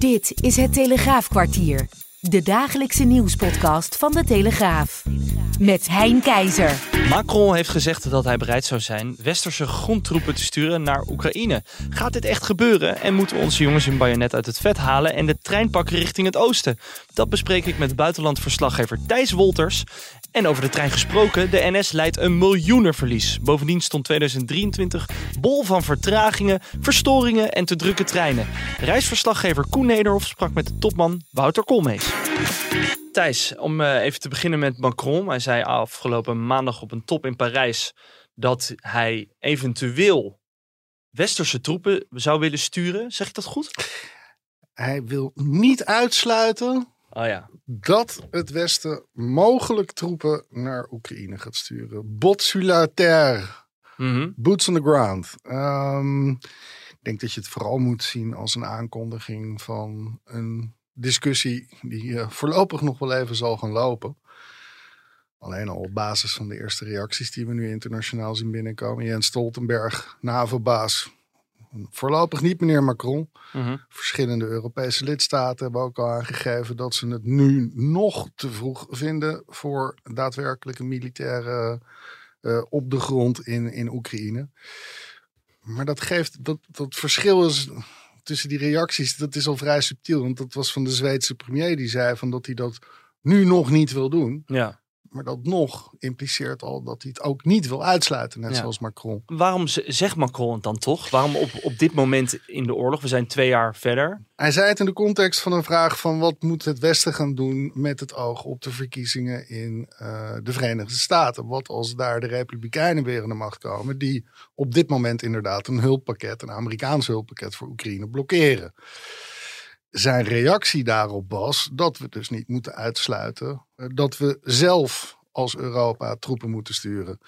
Dit is het Telegraafkwartier. De dagelijkse nieuwspodcast van de Telegraaf. Met Hein Keizer. Macron heeft gezegd dat hij bereid zou zijn westerse grondtroepen te sturen naar Oekraïne. Gaat dit echt gebeuren en moeten onze jongens hun bajonet uit het vet halen en de trein pakken richting het oosten? Dat bespreek ik met buitenlandverslaggever Thijs Wolters. En over de trein gesproken, de NS leidt een miljoenenverlies. Bovendien stond 2023 bol van vertragingen, verstoringen en te drukke treinen. Reisverslaggever Koen Nederhof sprak met de topman Wouter Koolmees. Thijs, om eh, even te beginnen met Macron. Hij zei afgelopen maandag op een top in Parijs dat hij eventueel westerse troepen zou willen sturen. Zeg ik dat goed? Hij wil niet uitsluiten Oh ja. dat het Westen mogelijk troepen naar Oekraïne gaat sturen. Bot sur la terre, Mhm. boots on the ground. Ehm, ik denk dat je het vooral moet zien als een aankondiging van een discussie die eh, voorlopig nog wel even zal gaan lopen. Alleen al op basis van de eerste reacties die we nu internationaal zien binnenkomen. Jens Stoltenberg, NAVO-baas. Voorlopig niet meneer Macron. Mhm. Verschillende Europese lidstaten hebben ook al aangegeven dat ze het nu nog te vroeg vinden voor daadwerkelijke militaire eh, op de grond in, in Oekraïne. Maar dat geeft, dat, dat verschil is tussen die reacties, dat is al vrij subtiel. Want dat was van de Zweedse premier die zei van dat hij dat nu nog niet wil doen. Ja. Maar dat nog impliceert al dat hij het ook niet wil uitsluiten, net Ja. zoals Macron. Waarom zegt Macron het dan toch? Waarom op, op dit moment in de oorlog? We zijn twee jaar verder. Hij zei het in de context van een vraag van wat moet het Westen gaan doen met het oog op de verkiezingen in eh, de Verenigde Staten. Wat als daar de Republikeinen weer aan de macht komen, die op dit moment inderdaad een hulppakket, een Amerikaans hulppakket voor Oekraïne blokkeren. Zijn reactie daarop was dat we dus niet moeten uitsluiten eh, dat we zelf als Europa troepen moeten sturen.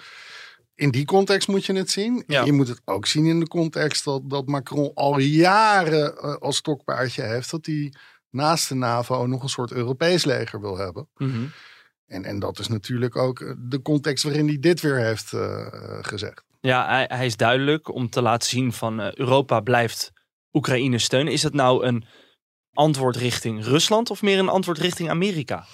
In die context moet je het zien. Ja. Je moet het ook zien in de context dat, dat Macron al jaren eh, als stokpaardje heeft dat hij naast de NAVO nog een soort Europees leger wil hebben. Mhm. En, en dat is natuurlijk ook eh, de context waarin hij dit weer heeft gezegd. Ja, hij, hij is duidelijk om te laten zien van Europa blijft Oekraïne steunen. Is dat nou een antwoord richting Rusland of meer een antwoord richting Amerika?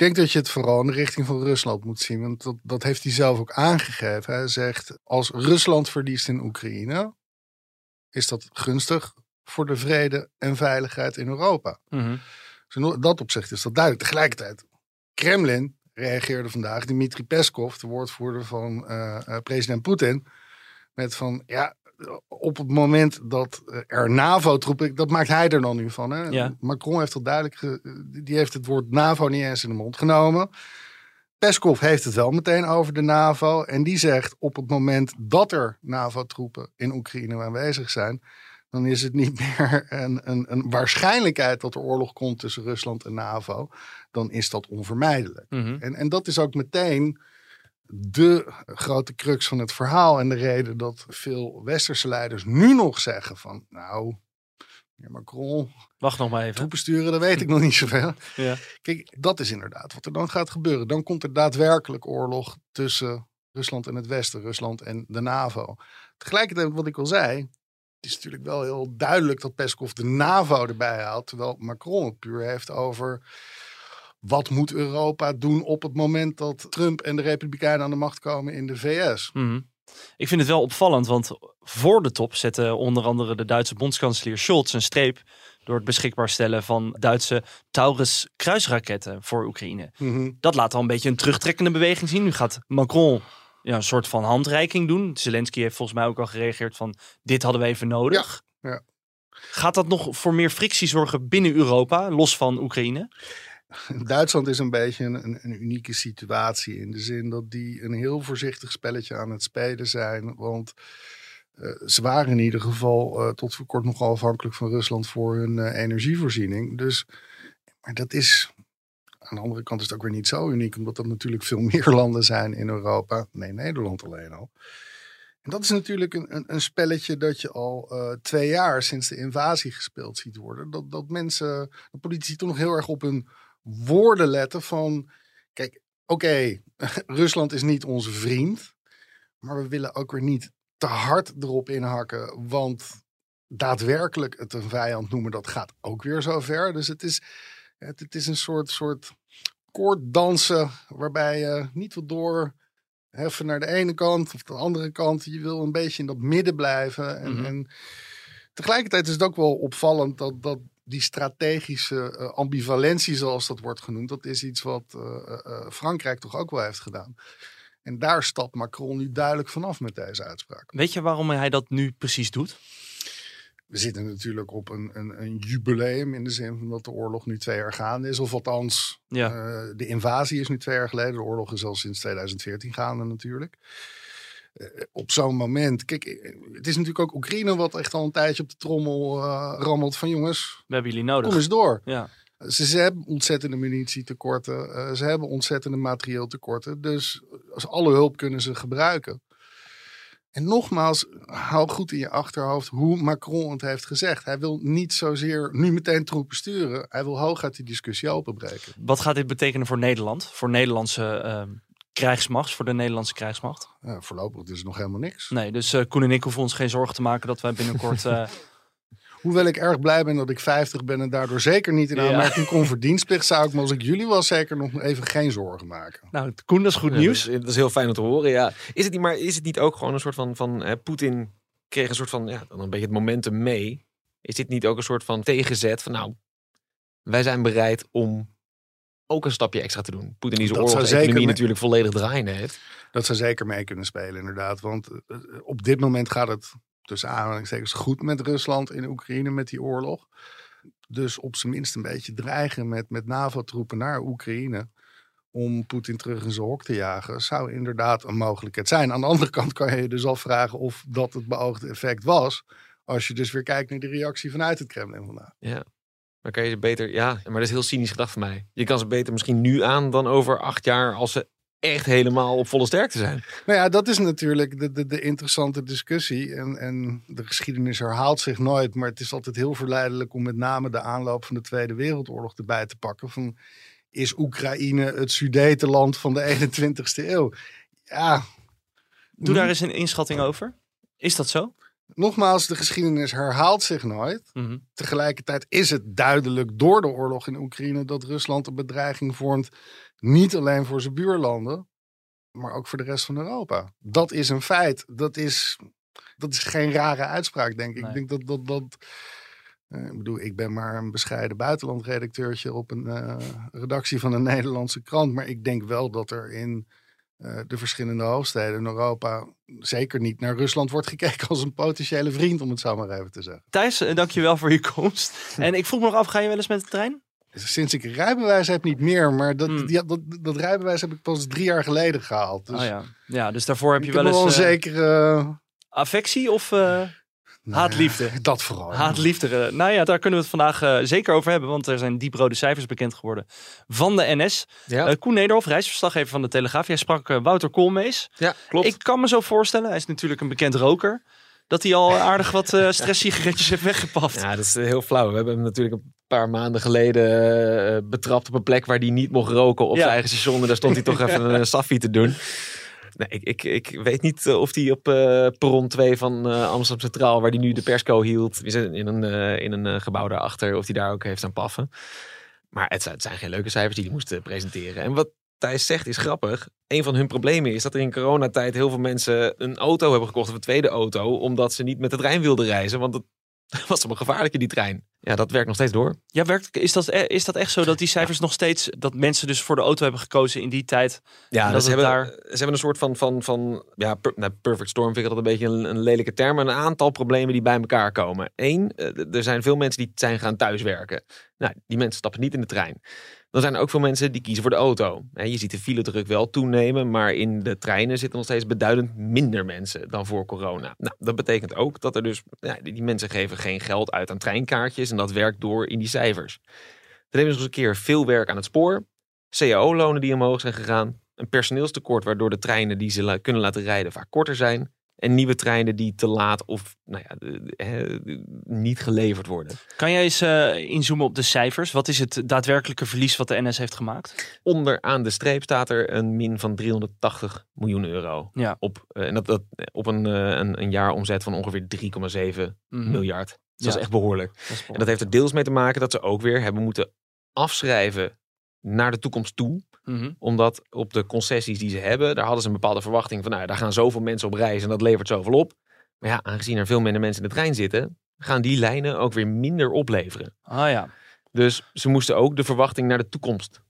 Ik denk dat je het vooral in de richting van Rusland moet zien. Want dat, dat heeft hij zelf ook aangegeven. Hij zegt, als Rusland verliest in Oekraïne, is dat gunstig voor de vrede en veiligheid in Europa. Mhm. Dus in dat opzicht is dat duidelijk. Tegelijkertijd, Kremlin reageerde vandaag, Dmitri Peskov, de woordvoerder van eh, eh, president Poetin, met van, ja, op het moment dat eh, er NAVO-troepen, dat maakt hij er dan nu van. Hè? Ja. Macron heeft dat duidelijk, ge- die heeft het woord NAVO niet eens in de mond genomen. Peskov heeft het wel meteen over de NAVO. En die zegt op het moment dat er NAVO-troepen in Oekraïne aanwezig zijn, dan is het niet meer een, een, een waarschijnlijkheid dat er oorlog komt tussen Rusland en NAVO. Dan is dat onvermijdelijk. Mhm. En, en dat is ook meteen de grote crux van het verhaal. En de reden dat veel westerse leiders nu nog zeggen van... nou, meneer Macron, Wacht nog maar even. troepen sturen, dat weet ik nog niet zoveel. Ja. Kijk, dat is inderdaad wat er dan gaat gebeuren. Dan komt er daadwerkelijk oorlog tussen Rusland en het Westen, Rusland en de NAVO. Tegelijkertijd, wat ik al zei, het is natuurlijk wel heel duidelijk dat Peskov de NAVO erbij haalt, terwijl Macron het puur heeft over wat moet Europa doen op het moment dat Trump en de Republikeinen aan de macht komen in de VS. Mhm. Ik vind het wel opvallend, want voor de top zette onder andere de Duitse bondskanselier Scholz een streep door het beschikbaar stellen van Duitse Taurus kruisraketten voor Oekraïne. Mhm. Dat laat al een beetje een terugtrekkende beweging zien. Nu gaat Macron ja, een soort van handreiking doen. Zelensky heeft volgens mij ook al gereageerd van dit hadden we even nodig. Ja, ja. Gaat dat nog voor meer frictie zorgen binnen Europa, los van Oekraïne? Duitsland is een beetje een, een, unieke situatie in de zin dat die een heel voorzichtig spelletje aan het spelen zijn. Want Uh, ze waren in ieder geval uh, tot voor kort nogal afhankelijk van Rusland voor hun uh, energievoorziening. Dus, maar dat is aan de andere kant is het ook weer niet zo uniek, omdat er natuurlijk veel meer landen zijn in Europa. Nee, Nederland alleen al. En dat is natuurlijk een, een, een spelletje dat je al twee jaar sinds de invasie gespeeld ziet worden. Dat, dat mensen, de politici toch nog heel erg op hun woorden letten van... Kijk, oké, okay, Rusland is niet onze vriend. Maar we willen ook weer niet te hard erop inhakken. Want daadwerkelijk het een vijand noemen, dat gaat ook weer zo ver. Dus het is, het, het is een soort, soort koorddansen waarbij je niet wil door heffen naar de ene kant of de andere kant. Je wil een beetje in dat midden blijven. En, mm -hmm. en tegelijkertijd is het ook wel opvallend dat, dat die strategische uh, ambivalentie, zoals dat wordt genoemd, dat is iets wat uh, uh, Frankrijk toch ook wel heeft gedaan. En daar stapt Macron nu duidelijk vanaf met deze uitspraak. Weet je waarom hij dat nu precies doet? We zitten natuurlijk op een, een, een, jubileum in de zin van dat de oorlog nu twee jaar gaande is. Of althans, ja. uh, de invasie is nu twee jaar geleden. De oorlog is al sinds 2014 gaande natuurlijk. Uh, op zo'n moment, kijk, het is natuurlijk ook Oekraïne wat echt al een tijdje op de trommel uh, rammelt van jongens. We hebben jullie nodig. Kom eens door. Ja. Ze, ze, hebben ontzettende munitietekorten. ze hebben ontzettende materieel tekorten. Dus als alle hulp kunnen ze gebruiken. En nogmaals, hou goed in je achterhoofd hoe Macron het heeft gezegd. Hij wil niet zozeer nu meteen troepen sturen. Hij wil hooguit die discussie openbreken. Wat gaat dit betekenen voor Nederland? Voor Nederlandse uh, krijgsmacht? Voor de Nederlandse krijgsmacht? Ja, voorlopig is er nog helemaal niks. Nee, dus uh, Koen en ik hoeven ons geen zorgen te maken dat wij binnenkort... Uh, Hoewel ik erg blij ben dat ik 50 ben en daardoor zeker niet in aanmerking ja. kom voor dienstplicht, zou ik me als ik jullie was zeker nog even geen zorgen maken. Nou, Koen, dat is goed nieuws. Dat, is, dat, is, heel fijn om te horen. Ja. Is het niet, maar is het niet ook gewoon een soort van, van hè, Poetin kreeg een soort van, ja, dan een beetje het momentum mee. Is dit niet ook een soort van tegenzet van, nou, wij zijn bereid om ook een stapje extra te doen. Poetin die zijn oorlogseconomie natuurlijk volledig draaien heeft. Dat zou zeker mee kunnen spelen, inderdaad. Want op dit moment gaat het tussen aanhalingstekens goed met Rusland in Oekraïne met die oorlog. Dus op zijn minst een beetje dreigen met, met NAVO-troepen naar Oekraïne. Om Poetin terug in zijn hok te jagen, zou inderdaad een mogelijkheid zijn. Aan de andere kant kan je je dus afvragen of dat het beoogde effect was. Als je dus weer kijkt naar de reactie vanuit het Kremlin vandaag. Ja, maar kan je ze beter, ja, maar dat is heel cynisch gedacht van mij. Je kan ze beter misschien nu aan dan over acht jaar als ze echt helemaal op volle sterkte zijn. Nou ja, dat is natuurlijk de, de, de interessante discussie. En, en de geschiedenis herhaalt zich nooit. Maar het is altijd heel verleidelijk om met name de aanloop van de Tweede Wereldoorlog erbij te pakken. Van, is Oekraïne het Sudetenland van de 21ste eeuw? Ja. Doe daar eens een inschatting over. Is dat zo? Nogmaals, de geschiedenis herhaalt zich nooit. Mm -hmm. Tegelijkertijd is het duidelijk door de oorlog in Oekraïne dat Rusland een bedreiging vormt niet alleen voor zijn buurlanden, maar ook voor de rest van Europa. Dat is een feit. Dat is, dat is geen rare uitspraak, denk ik. Nee. Ik denk dat dat. dat uh, ik bedoel, ik ben maar een bescheiden buitenlandredacteurtje op een uh, redactie van een Nederlandse krant. Maar ik denk wel dat er in uh, de verschillende hoofdsteden in Europa zeker niet naar Rusland wordt gekeken als een potentiële vriend, om het zo maar even te zeggen. Thijs, dankjewel voor je komst. en ik vroeg me nog af, ga je wel eens met de trein? Sinds ik rijbewijs heb niet meer, maar dat, hmm. dat, dat rijbewijs heb ik pas drie jaar geleden gehaald. Dus oh ja. ja, dus daarvoor heb je wel eens... Wel een zekere... Uh... Affectie of uh, haatliefde? Dat vooral. Haatliefde. Uh, nou ja, daar kunnen we het vandaag uh, zeker over hebben, want er zijn dieprode cijfers bekend geworden van de NS. Ja. Koen Nederhof, reisverslaggever van de Telegraaf. Jij sprak Wouter Koolmees. Ja, klopt. Ik kan me zo voorstellen, hij is natuurlijk een bekend roker dat hij al aardig wat uh, stresssigaretjes heeft weggepaft. Ja, dat is heel flauw. We hebben hem natuurlijk een paar maanden geleden betrapt op een plek waar hij niet mocht roken op ja. zijn eigen station. En daar stond hij toch even een saffie te doen. Nee, ik, ik, ik weet niet of hij op uh, perron 2 van Amsterdam Centraal, waar hij nu de persco hield, in een, in een gebouw daarachter, of hij daar ook heeft aan paffen. Maar het, het zijn geen leuke cijfers die hij moest presenteren. En wat Thijs zegt is grappig. Een van hun problemen is dat er in coronatijd heel veel mensen een auto hebben gekocht of een tweede auto, omdat ze niet met de trein wilden reizen. Want het was allemaal gevaarlijk in die trein. Ja, dat werkt nog steeds door. Ja, werkt, is, dat, e- is dat echt zo dat die cijfers nog steeds, dat mensen dus voor de auto hebben gekozen in die tijd? Ja, dat ze, hebben, daar... ze hebben een soort van, van, van ja, per, nou, perfect storm vind ik dat een beetje een, een lelijke term, maar een aantal problemen die bij elkaar komen. Eén, er zijn veel mensen die zijn gaan thuiswerken. Nou, die mensen stappen niet in de trein. Dan zijn er ook veel mensen die kiezen voor de auto. je ziet de file druk wel toenemen, maar in de treinen zitten nog steeds beduidend minder mensen dan voor corona. Nou, dat betekent ook dat er dus, ja, die mensen geven geen geld uit aan treinkaartjes en dat werkt door in die cijfers. Hebben we nog eens een keer veel werk aan het spoor, cao-lonen die omhoog zijn gegaan, een personeelstekort waardoor de treinen die ze kunnen laten rijden vaak korter zijn. En nieuwe treinen die te laat of nou ja, niet geleverd worden. Kan jij eens uh, inzoomen op de cijfers? Wat is het daadwerkelijke verlies wat de NS heeft gemaakt? Onder aan de streep staat er een min van 380 miljoen euro. Ja. Op, uh, en dat, dat op een, uh, een, een jaaromzet van ongeveer 3,7 mm miljard. Dus ja. dat is echt behoorlijk. Dat en dat heeft er deels mee te maken dat ze ook weer hebben moeten afschrijven naar de toekomst toe. Mhm. Omdat op de concessies die ze hebben, daar hadden ze een bepaalde verwachting van, nou, daar gaan zoveel mensen op reizen en dat levert zoveel op. Maar ja, aangezien er veel minder mensen in de trein zitten, gaan die lijnen ook weer minder opleveren. Ah ja. Dus ze moesten ook de verwachting naar de toekomst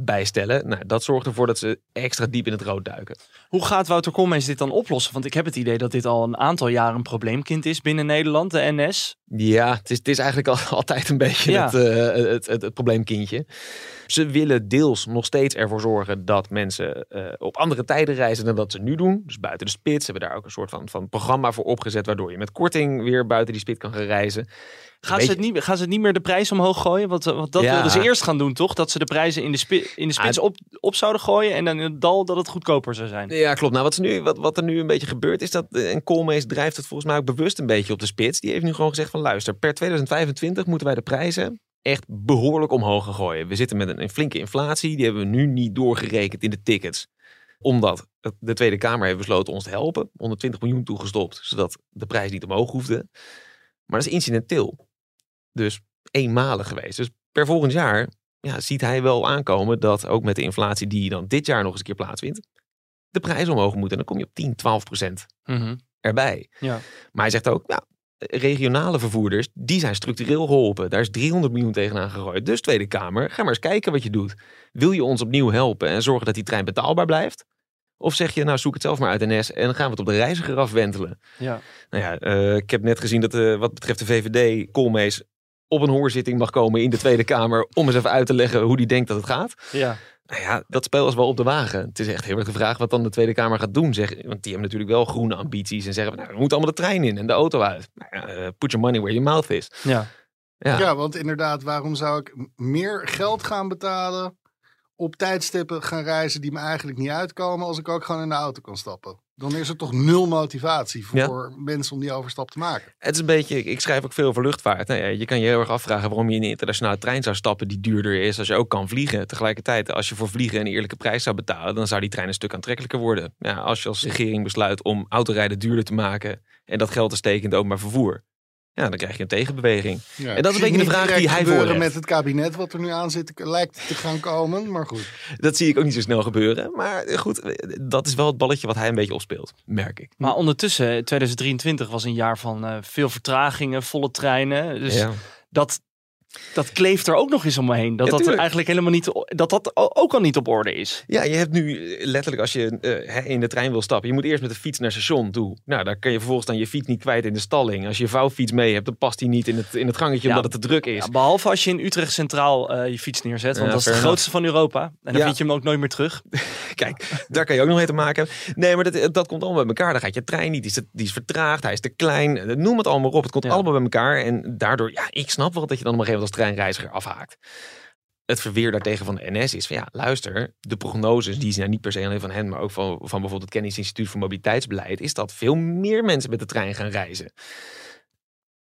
bijstellen. Nou, dat zorgt ervoor dat ze extra diep in het rood duiken. Hoe gaat Wouter Koolmees dit dan oplossen? Want ik heb het idee dat dit al een aantal jaren een probleemkind is binnen Nederland, de NS. Ja, het is, het is eigenlijk al, altijd een beetje het, uh, het, het, het, probleemkindje. Ze willen deels nog steeds ervoor zorgen dat mensen uh, op andere tijden reizen dan dat ze nu doen. Dus buiten de spits hebben we daar ook een soort van, van programma voor opgezet, waardoor je met korting weer buiten die spits kan gaan reizen. Gaan ze, het niet, gaan ze het niet meer de prijs omhoog gooien? Want, want dat wilden ze eerst gaan doen, toch? Dat ze de prijzen in de, spi in de spits op, op zouden gooien en dan in het dal dat het goedkoper zou zijn. Ja, klopt. Nou, wat, ze nu, wat, wat er nu een beetje gebeurt is dat, eh, en Koolmees drijft het volgens mij ook bewust een beetje op de spits. Die heeft nu gewoon gezegd van luister, per 2025 moeten wij de prijzen echt behoorlijk omhoog gaan gooien. We zitten met een, een flinke inflatie, die hebben we nu niet doorgerekend in de tickets omdat de Tweede Kamer heeft besloten ons te helpen. 120 miljoen toegestopt, zodat de prijs niet omhoog hoefde. Maar dat is incidenteel dus eenmalig geweest. Dus per volgend jaar ja, ziet hij wel aankomen dat ook met de inflatie die dan dit jaar nog eens een keer plaatsvindt, de prijzen omhoog moeten. En dan kom je op 10, 12 procent mhm. erbij. Ja. Maar hij zegt ook, ja, regionale vervoerders, die zijn structureel geholpen. Daar is 300 miljoen tegenaan gegooid. Dus Tweede Kamer, ga maar eens kijken wat je doet. Wil je ons opnieuw helpen en zorgen dat die trein betaalbaar blijft? Of zeg je, nou zoek het zelf maar uit NS en dan gaan we het op de reiziger afwentelen. Ja. Nou ja, uh, ik heb net gezien dat uh, wat betreft de VVD, Koolmees op een hoorzitting mag komen in de Tweede Kamer om eens even uit te leggen hoe die denkt dat het gaat. Ja. Nou ja, dat spel is wel op de wagen. Het is echt heel erg de vraag wat dan de Tweede Kamer gaat doen. Zeg, want die hebben natuurlijk wel groene ambities en zeggen, nou, we moeten allemaal de trein in en de auto uit. Nou ja, uh, put your money where your mouth is. Ja. Ja. ja, want inderdaad, waarom zou ik meer geld gaan betalen op tijdstippen gaan reizen die me eigenlijk niet uitkomen als ik ook gewoon in de auto kan stappen? Dan is er toch nul motivatie voor mensen om die overstap te maken. Het is een beetje, ik schrijf ook veel over luchtvaart. Nou ja, je kan je heel erg afvragen waarom je in een internationale trein zou stappen die duurder is als je ook kan vliegen. Tegelijkertijd, als je voor vliegen een eerlijke prijs zou betalen, dan zou die trein een stuk aantrekkelijker worden. Ja, als je als regering besluit om autorijden duurder te maken en dat geld te steken in het openbaar vervoer. Ja, dan krijg je een tegenbeweging. en dat is een beetje de vraag die hij voor met het kabinet wat er nu aan zit, lijkt te gaan komen. Maar goed. Dat zie ik ook niet zo snel gebeuren. Maar goed, dat is wel het balletje wat hij een beetje opspeelt, merk ik. Maar ondertussen, 2023 was een jaar van uh, veel vertragingen, volle treinen. Dus dat, dat kleeft er ook nog eens om me heen. Dat dat eigenlijk helemaal niet, dat dat ook al niet op orde is. Ja, je hebt nu eh, letterlijk als je uh, in de trein wil stappen, je moet eerst met de fiets naar station toe. Nou, daar kan je vervolgens dan je fiets niet kwijt in de stalling. Als je vouwfiets mee hebt, dan past die niet in het, in het gangetje omdat het te druk is. Ja, behalve als je in Utrecht Centraal uh, je fiets neerzet, want dat is de grootste van Europa. En dan vind je hem ook nooit meer terug. Kijk, daar kan je ook nog mee te maken hebben. Nee, maar dat, dat komt allemaal bij elkaar. Dan gaat je trein niet, die is, die is vertraagd, hij is te klein. Noem het allemaal op. Het komt allemaal bij elkaar. En daardoor, ja, ik snap wel dat je dan op een gegeven moment als treinreiziger afhaakt. Het verweer daartegen van de NS is van ja, luister, de prognoses, die zijn niet per se alleen van hen, maar ook van, van bijvoorbeeld het Kennisinstituut voor Mobiliteitsbeleid, is dat veel meer mensen met de trein gaan reizen.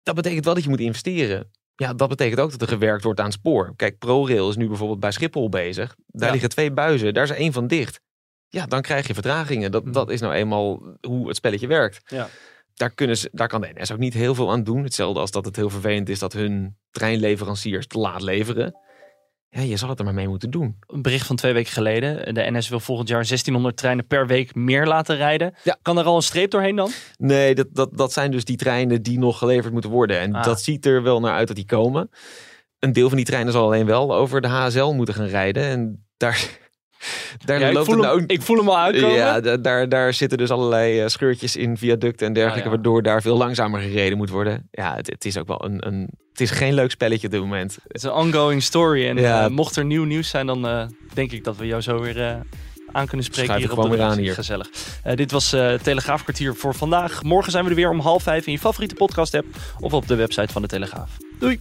Dat betekent wel dat je moet investeren. Ja, dat betekent ook dat er gewerkt wordt aan het spoor. Kijk, ProRail is nu bijvoorbeeld bij Schiphol bezig. Daar liggen twee buizen, daar is één van dicht. Ja, dan krijg je vertragingen. Dat, mhm. dat is nou eenmaal hoe het spelletje werkt. Ja daar, kunnen ze, daar kan de NS ook niet heel veel aan doen. Hetzelfde als dat het heel vervelend is dat hun treinleveranciers te laat leveren. Ja, je zal het er maar mee moeten doen. Een bericht van twee weken geleden. De NS wil volgend jaar 1600 treinen per week meer laten rijden. Ja. Kan er al een streep doorheen dan? Nee, dat, dat, dat zijn dus die treinen die nog geleverd moeten worden. En ah. dat ziet er wel naar uit dat die komen. Een deel van die treinen zal alleen wel over de HSL moeten gaan rijden. En daar, Daar Ja, ik, voel het hem, nou ik voel hem al aankomen. Ja, da- daar, daar zitten dus allerlei eh, scheurtjes in viaducten en dergelijke, Ah, ja. waardoor daar veel langzamer gereden moet worden. Ja, het, het is ook wel een, een. Het is geen leuk spelletje op dit moment. Het is een ongoing story. En Ja. eh, mocht er nieuw nieuws zijn, dan eh, denk ik dat we jou zo weer aan kunnen spreken Schuif hier op de weer aan hier. Gezellig. Dit was Telegraafkwartier voor vandaag. Morgen zijn we er weer om half vijf in je favoriete podcast app of op de website van de Telegraaf. Doei!